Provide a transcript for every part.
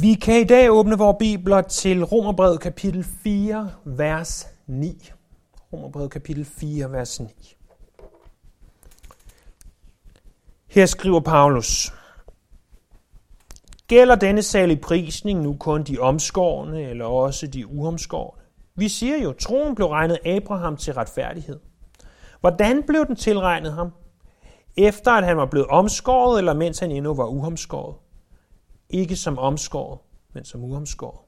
Vi kan i dag åbne vores bibler til Romerbrevet kapitel 4, vers 9. Romerbrevet kapitel 4, vers 9. Her skriver Paulus, Gælder denne salig prisning nu kun de omskårne eller også de uomskårne? Vi siger jo, troen blev regnet Abraham til retfærdighed. Hvordan blev den tilregnet ham? Efter at han var blevet omskåret, eller mens han endnu var uomskåret? Ikke som omskåret, men som uomskåret.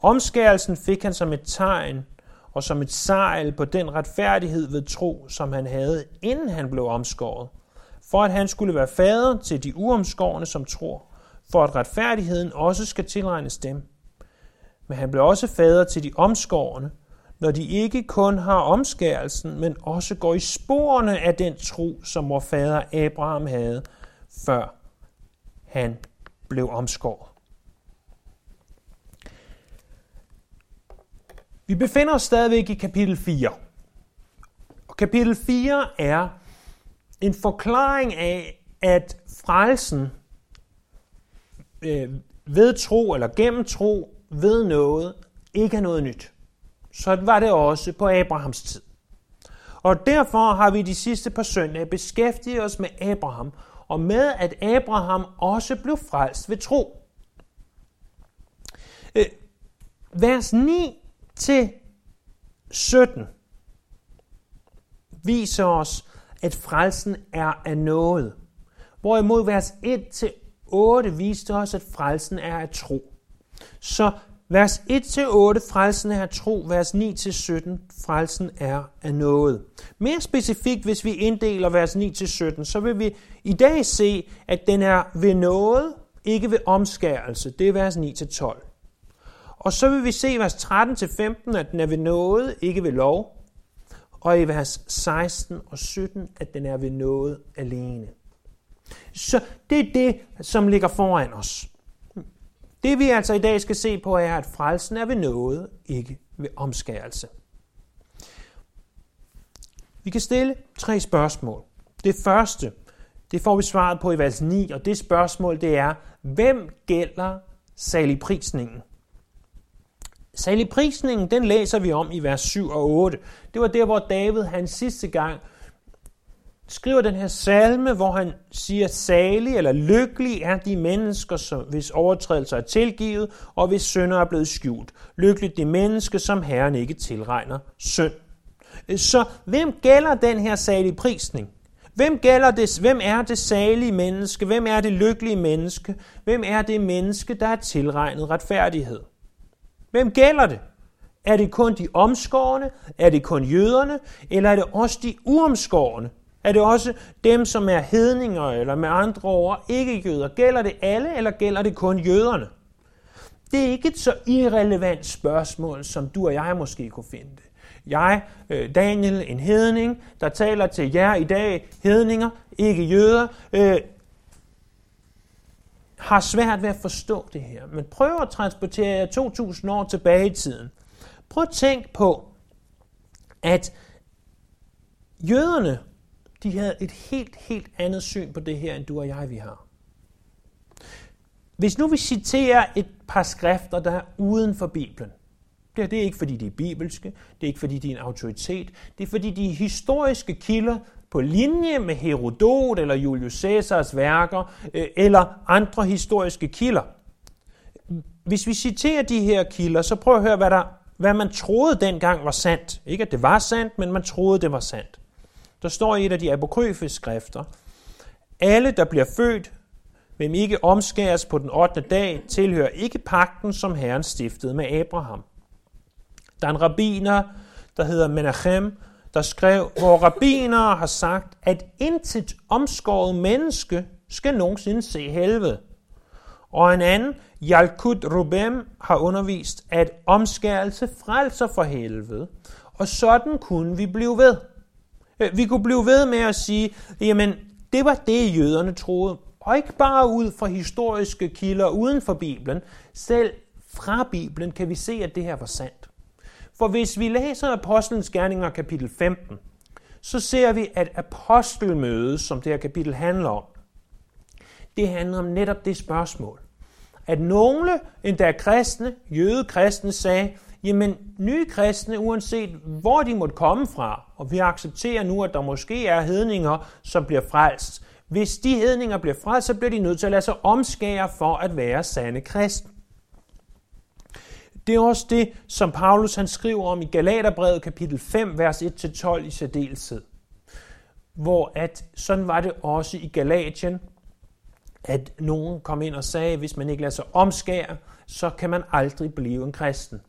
Omskærelsen fik han som et tegn og som et sejl på den retfærdighed ved tro, som han havde, inden han blev omskåret, for at han skulle være fader til de uomskårne, som tror, for at retfærdigheden også skal tilregnes dem. Men han blev også fader til de omskårne, når de ikke kun har omskærelsen, men også går i sporene af den tro, som vor fader Abraham havde, før han blev omskåret. Vi befinder os stadigvæk i kapitel 4. Og kapitel 4 er en forklaring af, at frelsen øh, ved tro eller gennem tro ved noget ikke er noget nyt. Så var det også på Abrahams tid. Og derfor har vi de sidste par søndage beskæftiget os med Abraham, og med at Abraham også blev frelst ved tro. Øh, vers 9 til 17 viser os, at frelsen er af noget. Hvorimod vers 1 til 8 viste os, at frelsen er af tro. Så vers 1-8, frelsen er af tro. Vers 9-17, frelsen er af noget. Mere specifikt, hvis vi inddeler vers 9-17, så vil vi i dag se, at den er ved noget, ikke ved omskærelse. Det er vers 9-12. Og så vil vi se i vers 13-15, at den er ved noget, ikke ved lov. Og i vers 16 og 17, at den er ved noget alene. Så det er det, som ligger foran os. Det vi altså i dag skal se på er, at frelsen er ved noget, ikke ved omskærelse. Vi kan stille tre spørgsmål. Det første, det får vi svaret på i vers 9, og det spørgsmål det er, hvem gælder saligprisningen? Saligprisningen, den læser vi om i vers 7 og 8. Det var der, hvor David han sidste gang skriver den her salme, hvor han siger, salig eller lykkelig er de mennesker, som, hvis overtrædelser er tilgivet, og hvis synder er blevet skjult. Lykkelig de mennesker, som Herren ikke tilregner synd. Så hvem gælder den her salige prisning? Hvem, gælder det, hvem er det salige menneske? Hvem er det lykkelige menneske? Hvem er det menneske, der er tilregnet retfærdighed? Hvem gælder det? Er det kun de omskårne? Er det kun jøderne? Eller er det også de uomskårne? Er det også dem, som er hedninger, eller med andre ord ikke jøder? Gælder det alle, eller gælder det kun jøderne? Det er ikke et så irrelevant spørgsmål, som du og jeg måske kunne finde det. Jeg, øh, Daniel, en hedning, der taler til jer i dag, hedninger, ikke jøder, øh, har svært ved at forstå det her. Men prøv at transportere jer 2000 år tilbage i tiden. Prøv at tænk på, at jøderne de havde et helt, helt andet syn på det her, end du og jeg vi har. Hvis nu vi citerer et par skrifter, der er uden for Bibelen, det er, det er ikke fordi de er bibelske, det er ikke fordi de er en autoritet, det er fordi de er historiske kilder på linje med Herodot eller Julius Caesars værker øh, eller andre historiske kilder. Hvis vi citerer de her kilder, så prøv at høre, hvad, der, hvad man troede dengang var sandt. Ikke at det var sandt, men man troede, det var sandt. Der står i et af de apokryfe skrifter, alle, der bliver født, hvem ikke omskæres på den 8. dag, tilhører ikke pakten, som Herren stiftede med Abraham. Der er en rabbiner, der hedder Menachem, der skrev, hvor rabbinere har sagt, at intet omskåret menneske skal nogensinde se helvede. Og en anden, Yalkut Rubem, har undervist, at omskærelse frelser for helvede, og sådan kunne vi blive ved. Øh, vi kunne blive ved med at sige, jamen det var det jøderne troede, og ikke bare ud fra historiske kilder uden for Bibelen. Selv fra Bibelen kan vi se, at det her var sandt. For hvis vi læser Apostlenes Gerninger kapitel 15, så ser vi, at apostelmødet, som det her kapitel handler om, det handler om netop det spørgsmål. at nogle endda kristne, jødekristne, sagde, jamen nye kristne, uanset hvor de måtte komme fra, og vi accepterer nu, at der måske er hedninger, som bliver frelst. Hvis de hedninger bliver frelst, så bliver de nødt til at lade sig omskære for at være sande kristne. Det er også det, som Paulus han skriver om i Galaterbrevet kapitel 5, vers 1-12 i særdeleshed. Hvor at sådan var det også i Galatien, at nogen kom ind og sagde, at hvis man ikke lader sig omskære, så kan man aldrig blive en kristen.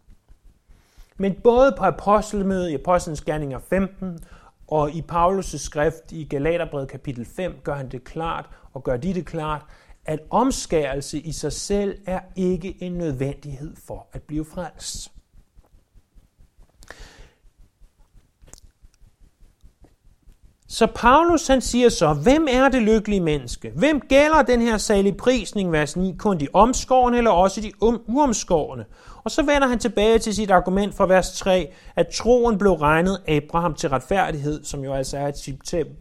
Men både på apostelmødet i Apostlenes Gerninger 15 og i Paulus' skrift i Galaterbrevet kapitel 5 gør han det klart, og gør de det klart, at omskærelse i sig selv er ikke en nødvendighed for at blive frelst. Så Paulus han siger så, hvem er det lykkelige menneske? Hvem gælder den her salige prisning, vers 9, kun de omskårne eller også de um-, uomskårne? Og så vender han tilbage til sit argument fra vers 3, at troen blev regnet Abraham til retfærdighed, som jo altså er et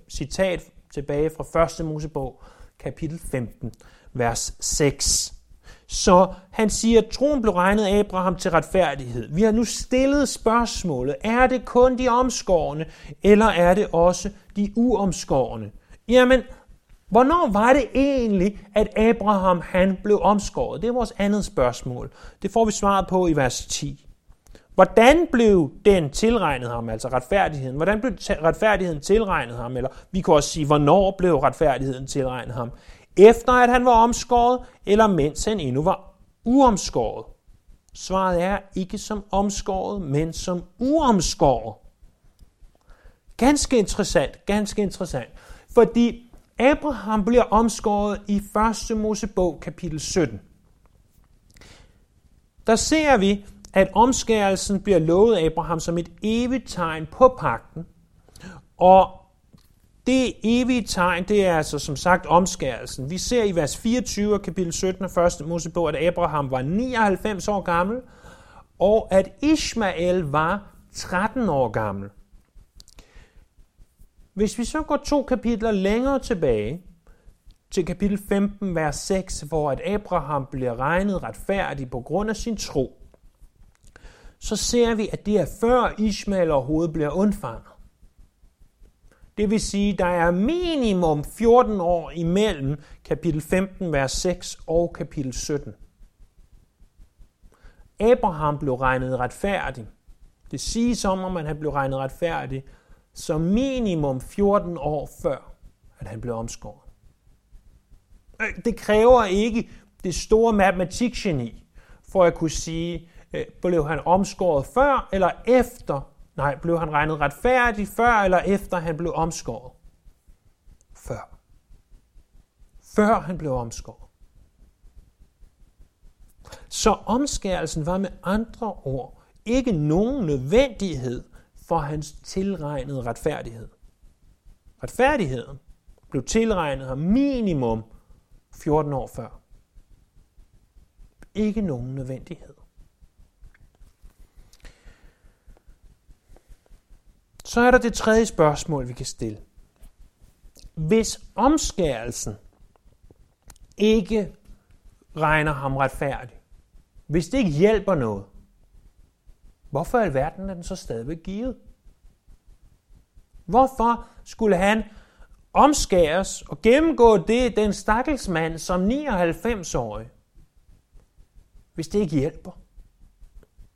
citat tilbage fra 1. Mosebog, kapitel 15, vers 6. Så han siger, at troen blev regnet Abraham til retfærdighed. Vi har nu stillet spørgsmålet, er det kun de omskårne, eller er det også de uomskårne? Jamen, hvornår var det egentlig, at Abraham han blev omskåret? Det er vores andet spørgsmål. Det får vi svaret på i vers 10. Hvordan blev den tilregnet ham, altså retfærdigheden? Hvordan blev retfærdigheden tilregnet ham? Eller vi kan også sige, hvornår blev retfærdigheden tilregnet ham? efter at han var omskåret, eller mens han endnu var uomskåret? Svaret er ikke som omskåret, men som uomskåret. Ganske interessant, ganske interessant. Fordi Abraham bliver omskåret i 1. Mosebog kapitel 17. Der ser vi, at omskærelsen bliver lovet Abraham som et evigt tegn på pakten, og det evige tegn, det er altså som sagt omskærelsen. Vi ser i vers 24 af kapitel 17 af 1. Mosebog, at Abraham var 99 år gammel, og at Ishmael var 13 år gammel. Hvis vi så går to kapitler længere tilbage, til kapitel 15, vers 6, hvor at Abraham bliver regnet retfærdig på grund af sin tro, så ser vi, at det er før Ishmael overhovedet bliver undfanget. Det vil sige, der er minimum 14 år imellem kapitel 15, vers 6 og kapitel 17. Abraham blev regnet retfærdig. Det siges om, at han blev regnet retfærdig som minimum 14 år før, at han blev omskåret. Øh, det kræver ikke det store matematikgeni for at kunne sige, øh, blev han omskåret før eller efter Nej, blev han regnet retfærdig før eller efter han blev omskåret? Før. Før han blev omskåret. Så omskærelsen var med andre ord ikke nogen nødvendighed for hans tilregnede retfærdighed. Retfærdigheden blev tilregnet ham minimum 14 år før. Ikke nogen nødvendighed. Så er der det tredje spørgsmål, vi kan stille. Hvis omskærelsen ikke regner ham retfærdig, hvis det ikke hjælper noget, hvorfor i alverden er den så stadigvæk givet? Hvorfor skulle han omskæres og gennemgå det, den stakkelsmand som 99-årig, hvis det ikke hjælper?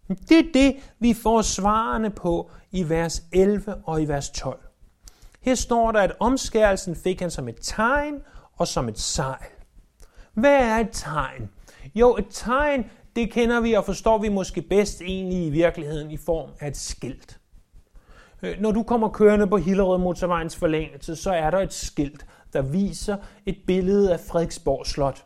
Det er det, vi får svarene på i vers 11 og i vers 12. Her står der, at omskærelsen fik han som et tegn og som et sejl. Hvad er et tegn? Jo, et tegn, det kender vi og forstår vi måske bedst egentlig i virkeligheden i form af et skilt. Øh, når du kommer kørende på Hillerød motorvejens forlængelse, så er der et skilt, der viser et billede af Frederiksborg Slot.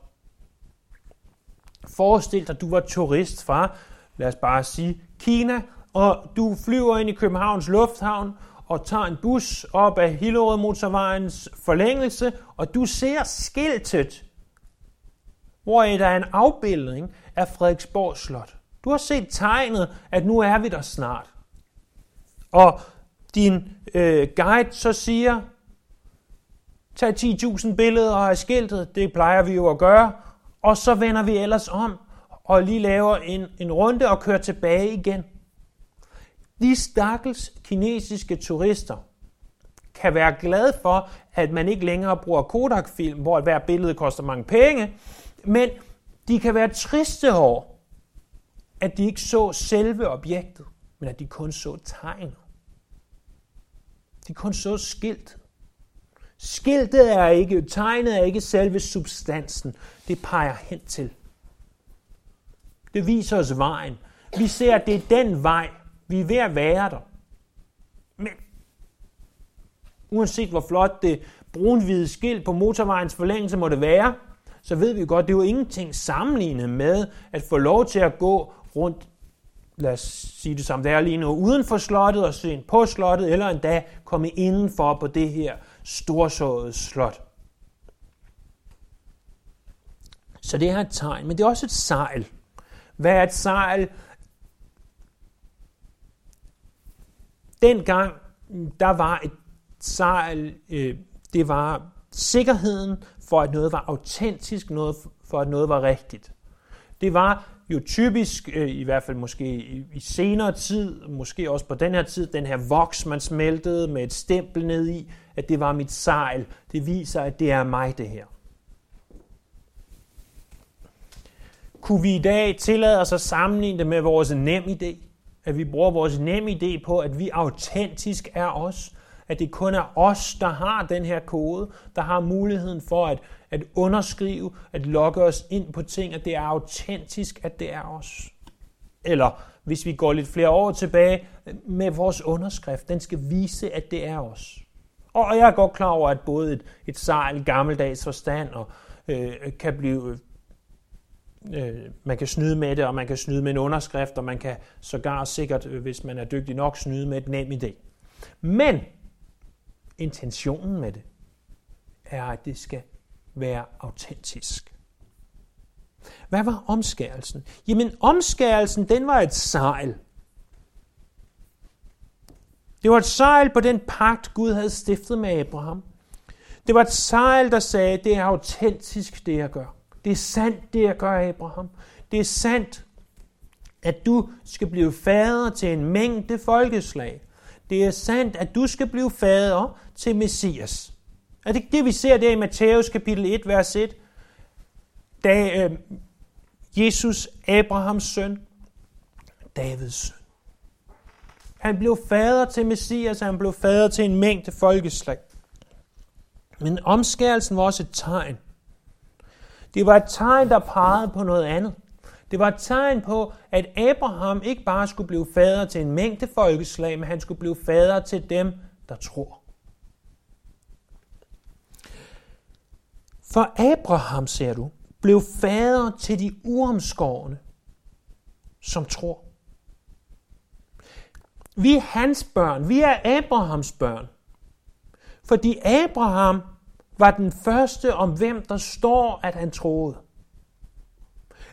Forestil dig, at du var turist fra lad os bare sige, Kina, og du flyver ind i Københavns Lufthavn og tager en bus op ad Hillerød motorvejens forlængelse, og du ser skiltet, hvor der er en afbildning af Frederiksborg Slot. Du har set tegnet, at nu er vi der snart. Og din øh, guide så siger, tag 10.000 billeder af skiltet, det plejer vi jo at gøre, og så vender vi ellers om og lige laver en, en runde og kører tilbage igen. De stakkels kinesiske turister kan være glade for, at man ikke længere bruger Kodak-film, hvor hver billede koster mange penge, men de kan være triste over, at de ikke så selve objektet, men at de kun så tegnet. De kun så skilt. Skiltet er ikke, tegnet er ikke selve substansen. Det peger hen til. Det viser os vejen. Vi ser, at det er den vej. Vi er ved at være der. Men uanset hvor flot det brunhvide skilt på motorvejens forlængelse måtte være, så ved vi godt, det er jo ingenting sammenlignet med at få lov til at gå rundt, lad os sige det som det er lige nu, uden for slottet og se på slottet, eller endda komme indenfor på det her storsåede slot. Så det er et tegn, men det er også et sejl. Hvad er et sejl? Dengang, der var et sejl, øh, det var sikkerheden for, at noget var autentisk, noget for, at noget var rigtigt. Det var jo typisk, øh, i hvert fald måske i senere tid, måske også på den her tid, den her voks, man smeltede med et stempel ned i, at det var mit sejl. Det viser, at det er mig, det her. Kunne vi i dag tillade os at sammenligne det med vores nem idé? At vi bruger vores nem idé på, at vi autentisk er os? At det kun er os, der har den her kode, der har muligheden for at, at underskrive, at logge os ind på ting, at det er autentisk, at det er os? Eller hvis vi går lidt flere år tilbage, med vores underskrift, den skal vise, at det er os. Og jeg er godt klar over, at både et, et sejl gammeldags forstand og, øh, kan blive øh, man kan snyde med det, og man kan snyde med en underskrift, og man kan sågar sikkert, øh, hvis man er dygtig nok, snyde med et nem idé. Men intentionen med det er, at det skal være autentisk. Hvad var omskærelsen? Jamen, omskærelsen, den var et sejl. Det var et sejl på den pagt, Gud havde stiftet med Abraham. Det var et sejl, der sagde, det er autentisk, det jeg gør. Det er sandt, det jeg gør, Abraham. Det er sandt, at du skal blive fader til en mængde folkeslag. Det er sandt, at du skal blive fader til Messias. Er det det, vi ser der i Matthæus kapitel 1, vers 1? Da øh, Jesus, Abrahams søn, Davids søn. Han blev fader til Messias, han blev fader til en mængde folkeslag. Men omskærelsen var også et tegn. Det var et tegn, der pegede på noget andet. Det var et tegn på, at Abraham ikke bare skulle blive fader til en mængde folkeslag, men han skulle blive fader til dem, der tror. For Abraham, ser du, blev fader til de uomskårne, som tror. Vi er hans børn. Vi er Abrahams børn. Fordi Abraham var den første, om hvem der står, at han troede.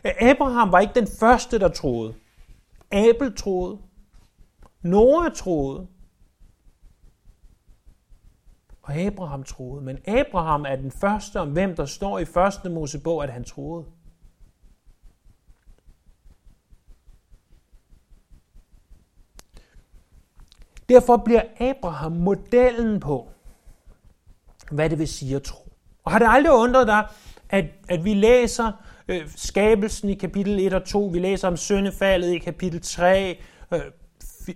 Abraham var ikke den første, der troede. Abel troede. Noah troede. Og Abraham troede. Men Abraham er den første, om hvem der står i første Mosebog, at han troede. Derfor bliver Abraham modellen på, hvad det vil sige at tro. Og har det aldrig undret dig, at, at vi læser øh, skabelsen i kapitel 1 og 2, vi læser om syndefaldet i kapitel 3 øh,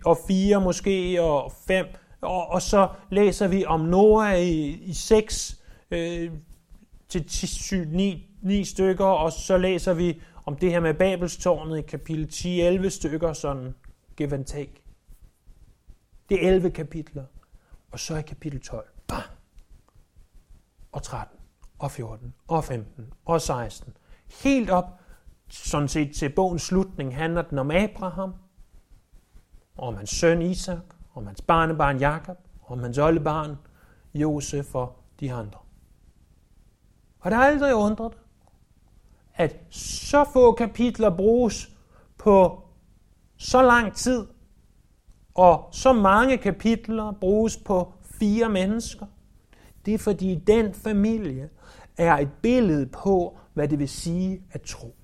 og 4 måske og 5, og, og så læser vi om Noah i, i 6 øh, til 10, 9, 9 stykker, og så læser vi om det her med Babelstårnet i kapitel 10-11 stykker, sådan give and take. Det er 11 kapitler. Og så i kapitel 12. Bah! Og 13. Og 14. Og 15. Og 16. Helt op, sådan set til bogens slutning, handler den om Abraham, om hans søn Isak, om hans barnebarn Jakob, om hans oldebarn Josef og de andre. Og der er aldrig undret, at så få kapitler bruges på så lang tid og så mange kapitler bruges på fire mennesker, det er fordi den familie er et billede på, hvad det vil sige at tro.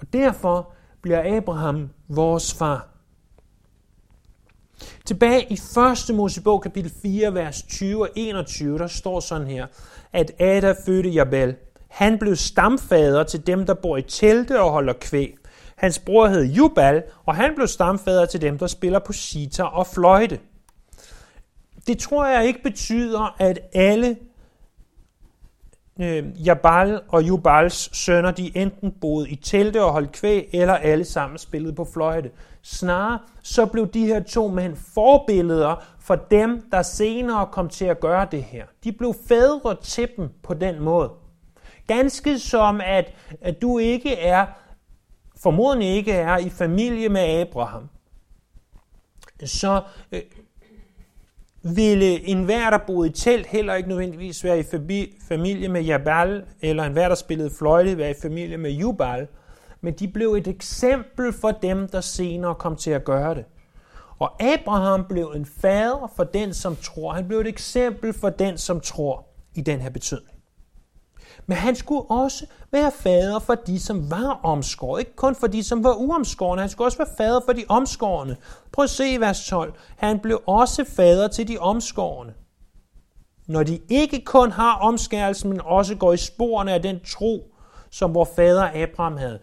Og derfor bliver Abraham vores far. Tilbage i 1. Mosebog kapitel 4, vers 20 og 21, der står sådan her, at Ada fødte Jabal. Han blev stamfader til dem, der bor i telte og holder kvæg. Hans bror hed Jubal, og han blev stamfader til dem, der spiller på sitar og fløjte. Det tror jeg ikke betyder, at alle øh, Jabal og Jubals sønner, de enten boede i telte og holdt kvæg, eller alle sammen spillede på fløjte. Snarere så blev de her to mænd forbilleder for dem, der senere kom til at gøre det her. De blev fædre til dem på den måde. Ganske som at, at du ikke er, formodentlig ikke er i familie med Abraham, så øh, ville enhver, der boede i telt, heller ikke nødvendigvis være i familie med Jabal, eller enhver, der spillede fløjte, være i familie med Jubal, men de blev et eksempel for dem, der senere kom til at gøre det. Og Abraham blev en fader for den, som tror. Han blev et eksempel for den, som tror i den her betydning. Men han skulle også være fader for de, som var omskåret. Ikke kun for de, som var uomskårne. Han skulle også være fader for de omskårne. Prøv at se i vers 12. Han blev også fader til de omskårne. Når de ikke kun har omskærelsen, men også går i sporene af den tro, som vor fader Abraham havde.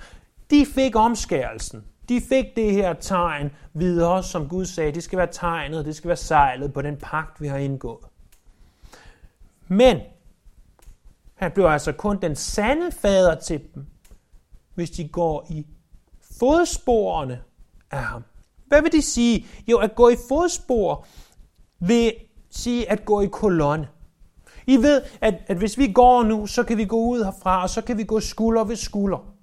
De fik omskærelsen. De fik det her tegn videre, som Gud sagde, det skal være tegnet, det skal være sejlet på den pagt, vi har indgået. Men han bliver altså kun den sande fader til dem, hvis de går i fodsporene af ham. Hvad vil det sige? Jo, at gå i fodspor vil sige at gå i kolonne. I ved, at, at hvis vi går nu, så kan vi gå ud herfra, og så kan vi gå skulder ved skulder.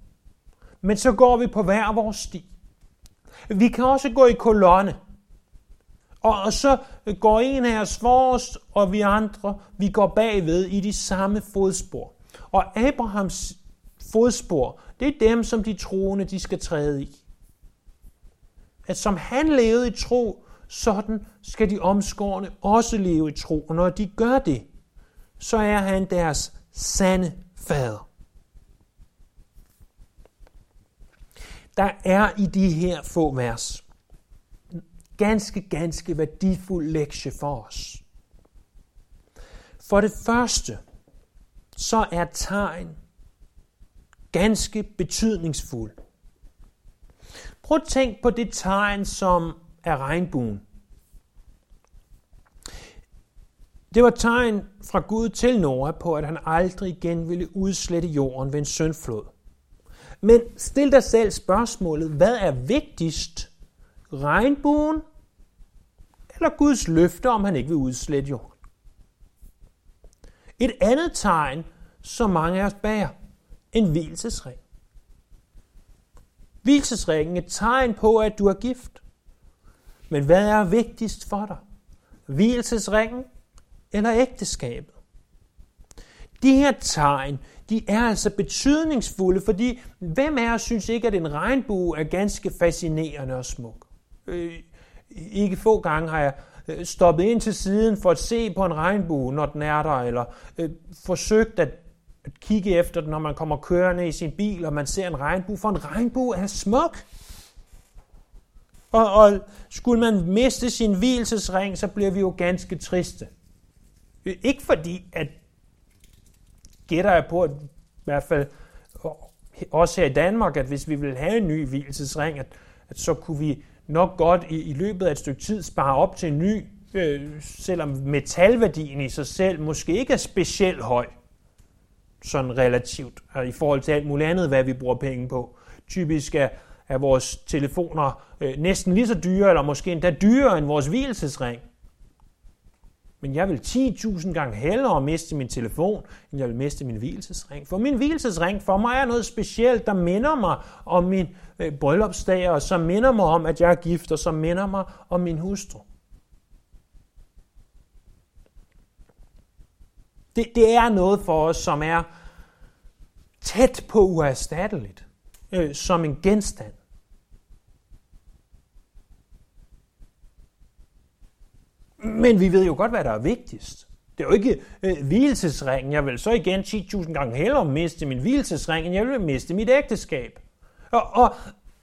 Men så går vi på hver vores sti. Vi kan også gå i kolonne. Og, og så går en af os forrest, og vi andre, vi går bagved i de samme fodspor. Og Abrahams fodspor, det er dem, som de troende, de skal træde i. At som han levede i tro, sådan skal de omskårne også leve i tro. Og når de gør det, så er han deres sande fader. Der er i de her få vers ganske, ganske værdifuld lektie for os. For det første, så er tegn ganske betydningsfuld. Prøv at tænk på det tegn, som er regnbuen. Det var tegn fra Gud til Noah på, at han aldrig igen ville udslette jorden ved en søndflod. Men stil dig selv spørgsmålet, hvad er vigtigst? Regnbuen eller Guds løfte, om han ikke vil udslette jorden? Et andet tegn, som mange af os bærer, en hvilesesring. Hvilesesringen er et tegn på, at du er gift. Men hvad er vigtigst for dig? Hvilesesringen eller ægteskabet? De her tegn, de er altså betydningsfulde, fordi hvem af os synes ikke, at en regnbue er ganske fascinerende og smuk? Øh, ikke få gange har jeg øh, stoppet ind til siden for at se på en regnbue, når den er der, eller øh, forsøgt at, at kigge efter den, når man kommer kørende i sin bil, og man ser en regnbue, for en regnbue er smuk. Og, og skulle man miste sin hvilesesring, så bliver vi jo ganske triste. Øh, ikke fordi, at gætter jeg på, at i hvert fald øh, også her i Danmark, at hvis vi vil have en ny hvilesesring, at, at så kunne vi nok godt i, i løbet af et stykke tid spare op til en ny, øh, selvom metalværdien i sig selv måske ikke er specielt høj, sådan relativt, og i forhold til alt muligt andet, hvad vi bruger penge på. Typisk er, er vores telefoner øh, næsten lige så dyre, eller måske endda dyrere end vores hvilesesring. Men jeg vil 10.000 gange hellere miste min telefon, end jeg vil miste min hvilesesring. For min hvilesesring for mig er noget specielt, der minder mig om min øh, bryllupsdag, og som minder mig om, at jeg er gift, og som minder mig om min hustru. Det, det er noget for os, som er tæt på uerstatteligt, øh, som en genstand. Men vi ved jo godt, hvad der er vigtigst. Det er jo ikke øh, hvilesesringen. Jeg vil så igen 10.000 gange hellere miste min hvilesesring, end jeg vil miste mit ægteskab. Og, og,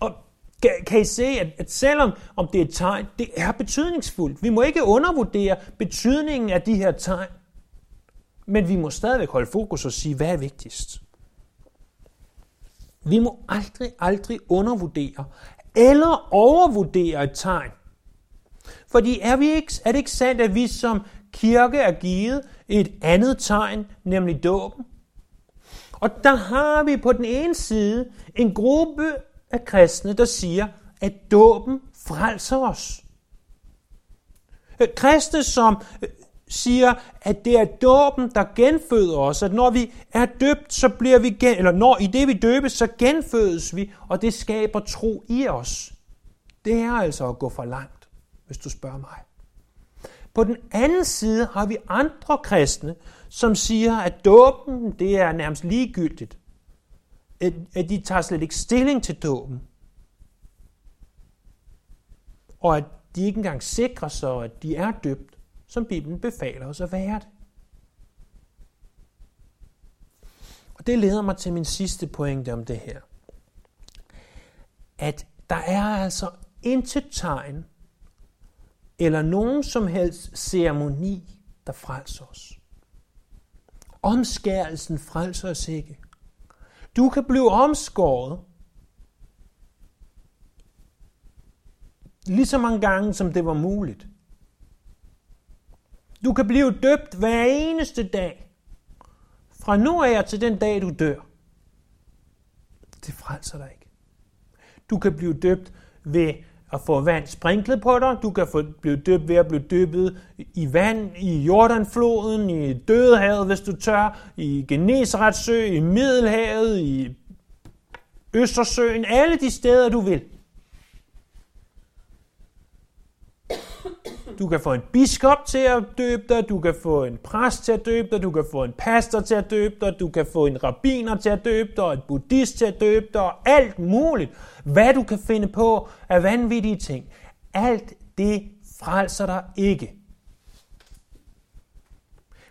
og kan, kan I se, at, at selvom om det er et tegn, det er betydningsfuldt. Vi må ikke undervurdere betydningen af de her tegn. Men vi må stadigvæk holde fokus og sige, hvad er vigtigst? Vi må aldrig, aldrig undervurdere eller overvurdere et tegn. Fordi er, vi ikke, er det ikke sandt, at vi som kirke er givet et andet tegn, nemlig dåben? Og der har vi på den ene side en gruppe af kristne, der siger, at dåben frelser os. Øh, kristne, som øh, siger, at det er dåben, der genføder os, at når vi er døbt, så bliver vi gen, eller når i det vi døbes, så genfødes vi, og det skaber tro i os. Det er altså at gå for langt, hvis du spørger mig. På den anden side har vi andre kristne, som siger, at dåben, det er nærmest ligegyldigt. At de tager slet ikke stilling til dåben. Og at de ikke engang sikrer sig, at de er døbt som Bibelen befaler os at være det. Og det leder mig til min sidste pointe om det her. At der er altså intet tegn eller nogen som helst ceremoni, der frelser os. Omskærelsen frelser os ikke. Du kan blive omskåret lige så mange gange, som det var muligt. Du kan blive døbt hver eneste dag. Fra nu af til den dag, du dør. Det frelser dig ikke. Du kan blive døbt ved at få vand sprinklet på dig. Du kan få, blive døbt ved at blive døbet i vand i Jordanfloden, i Dødehavet, hvis du tør, i Genesaretsø, i Middelhavet, i Østersøen, alle de steder, du vil. Du kan få en biskop til at døbe dig, du kan få en præst til at døbe dig, du kan få en pastor til at døbe dig, du kan få en rabbiner til at døbe dig, og en buddhist til at døbe dig, og alt muligt. Hvad du kan finde på af vanvittige ting. Alt det frelser dig ikke.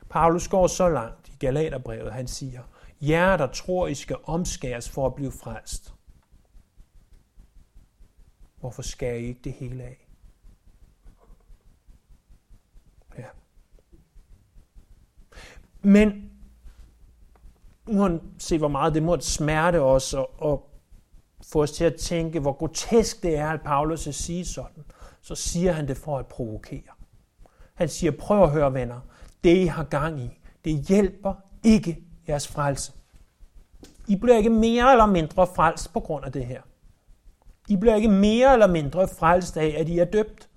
Paulus går så langt i Galaterbrevet, han siger, jer der tror, I skal omskæres for at blive frelst. Hvorfor skærer I ikke det hele af? Men uanset hvor meget det måtte smerte os og, og få os til at tænke, hvor grotesk det er, at Paulus vil sige sådan, så siger han det for at provokere. Han siger, prøv at høre venner, det I har gang i, det hjælper ikke jeres frelse. I bliver ikke mere eller mindre frelst på grund af det her. I bliver ikke mere eller mindre frelst af, at I er døbt.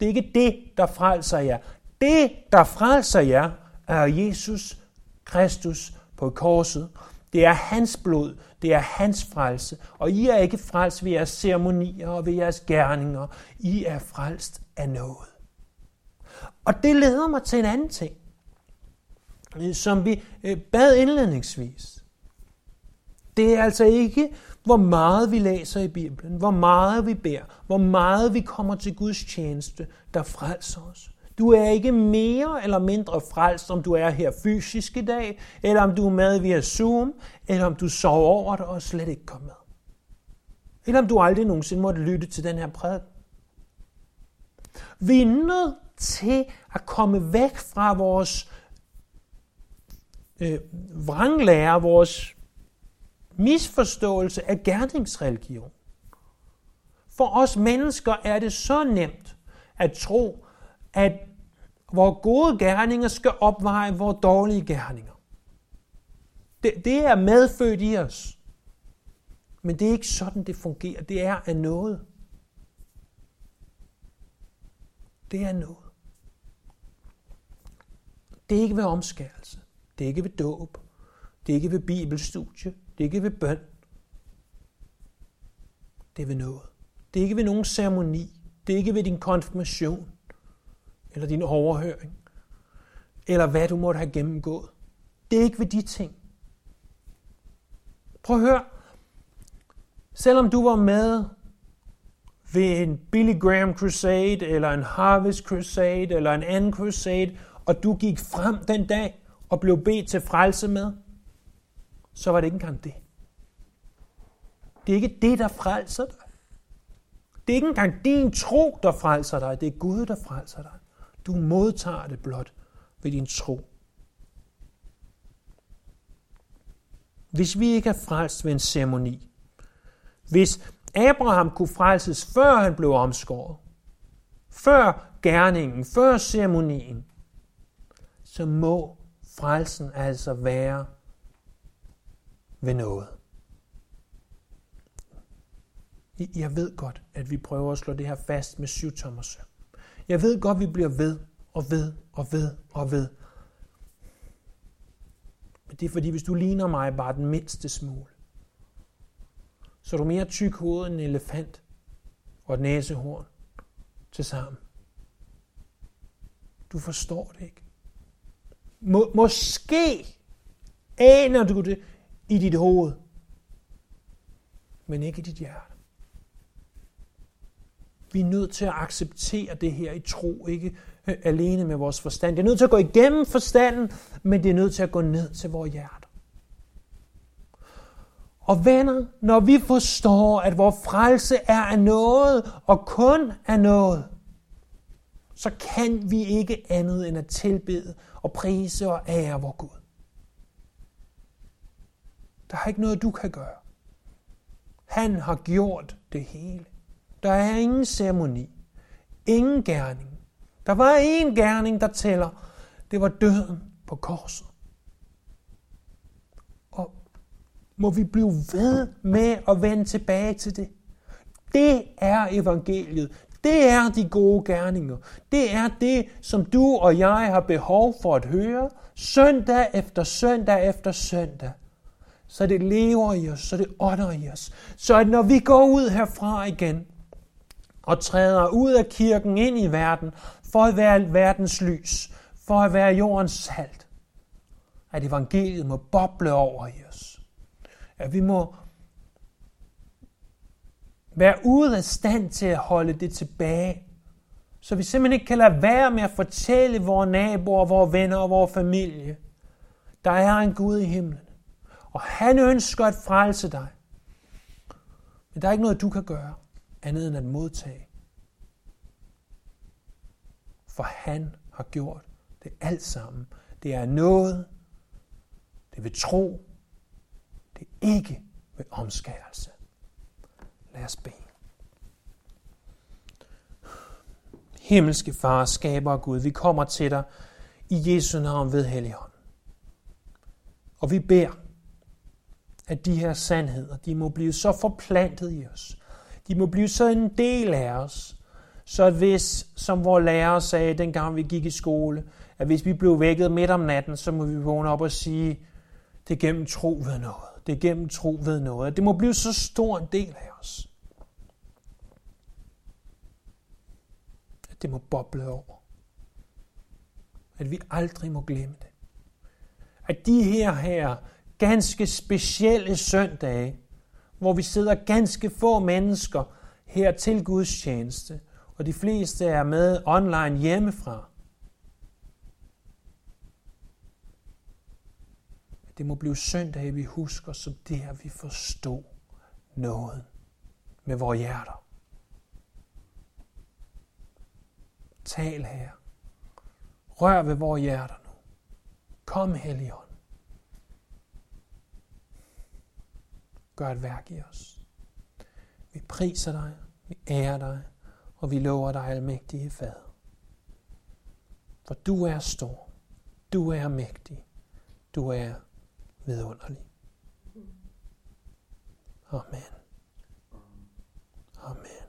Det er ikke det, der frelser jer. Det, der frelser jer, er Jesus Kristus på korset. Det er hans blod, det er hans frelse. Og I er ikke frelst ved jeres ceremonier og ved jeres gerninger. I er frelst af noget. Og det leder mig til en anden ting, som vi øh, bad indledningsvis. Det er altså ikke, hvor meget vi læser i Bibelen, hvor meget vi beder, hvor meget vi kommer til Guds tjeneste, der frelser os. Du er ikke mere eller mindre frelst, om du er her fysisk i dag, eller om du er med via Zoom, eller om du sover over det og slet ikke kommer med. Eller om du aldrig nogensinde måtte lytte til den her prædiken. Vi er nødt til at komme væk fra vores øh, vranglære, vores misforståelse af gerningsreligion. For os mennesker er det så nemt at tro, at vores gode gerninger skal opveje vores dårlige gerninger. Det, det er medfødt i os. Men det er ikke sådan, det fungerer. Det er af noget. Det er noget. Det er ikke ved omskærelse. Det er ikke ved dåb. Det er ikke ved bibelstudie. Det er ikke ved bøn. Det er ved noget. Det er ikke ved nogen ceremoni. Det er ikke ved din konfirmation eller din overhøring, eller hvad du måtte have gennemgået. Det er ikke ved de ting. Prøv at høre. Selvom du var med ved en Billy Graham Crusade, eller en Harvest Crusade, eller en anden Crusade, og du gik frem den dag og blev bedt til frelse med, så var det ikke engang det. Det er ikke det, der frelser dig. Det er ikke engang din tro, der frelser dig. Det er Gud, der frelser dig. Du modtager det blot ved din tro. Hvis vi ikke er frelst ved en ceremoni, hvis Abraham kunne frelses, før han blev omskåret, før gerningen, før ceremonien, så må frelsen altså være ved noget. Jeg ved godt, at vi prøver at slå det her fast med syv tommer søm. Jeg ved godt, vi bliver ved og ved og ved og ved. Men det er fordi, hvis du ligner mig bare den mindste smule, så er du mere tyk hoved end en elefant og et næsehorn til sammen. Du forstår det ikke. Må, måske aner du det i dit hoved, men ikke i dit hjerte. Vi er nødt til at acceptere det her i tro, ikke øh, alene med vores forstand. Det er nødt til at gå igennem forstanden, men det er nødt til at gå ned til vores hjerter. Og venner, når vi forstår, at vores frelse er af noget, og kun af noget, så kan vi ikke andet end at tilbede og prise og ære vor Gud. Der er ikke noget, du kan gøre. Han har gjort det hele. Der er ingen ceremoni. Ingen gerning. Der var én gerning, der tæller. Det var døden på korset. Og må vi blive ved med at vende tilbage til det. Det er evangeliet. Det er de gode gerninger. Det er det, som du og jeg har behov for at høre, søndag efter søndag efter søndag. Så det lever i os, så det ånder i os. Så at når vi går ud herfra igen, og træder ud af kirken ind i verden for at være verdens lys, for at være jordens salt. At evangeliet må boble over i os. At vi må være ude af stand til at holde det tilbage. Så vi simpelthen ikke kan lade være med at fortælle vores naboer, vores venner og vores familie. Der er en Gud i himlen. Og han ønsker at frelse dig. Men der er ikke noget, du kan gøre andet end at modtage. For han har gjort det alt sammen. Det er noget, det vil tro, det er ikke ved omskærelse. Lad os bede. Himmelske Far, skaber Gud, vi kommer til dig i Jesu navn ved Helligånd. Og vi beder, at de her sandheder, de må blive så forplantet i os, de må blive så en del af os, så hvis, som vores lærer sagde, dengang vi gik i skole, at hvis vi blev vækket midt om natten, så må vi vågne op og sige, det er gennem tro ved noget. Det er gennem tro ved noget. Det må blive så stor en del af os. At det må boble over. At vi aldrig må glemme det. At de her her ganske specielle søndage, hvor vi sidder ganske få mennesker her til Guds tjeneste, og de fleste er med online hjemmefra. Det må blive søndag, vi husker, så det her vi forstod noget med vores hjerter. Tal her. Rør ved vores hjerter nu. Kom, Helligånd. gør et værk i os. Vi priser dig, vi ærer dig, og vi lover dig, almægtige Fader. For du er stor, du er mægtig, du er vidunderlig. Amen. Amen.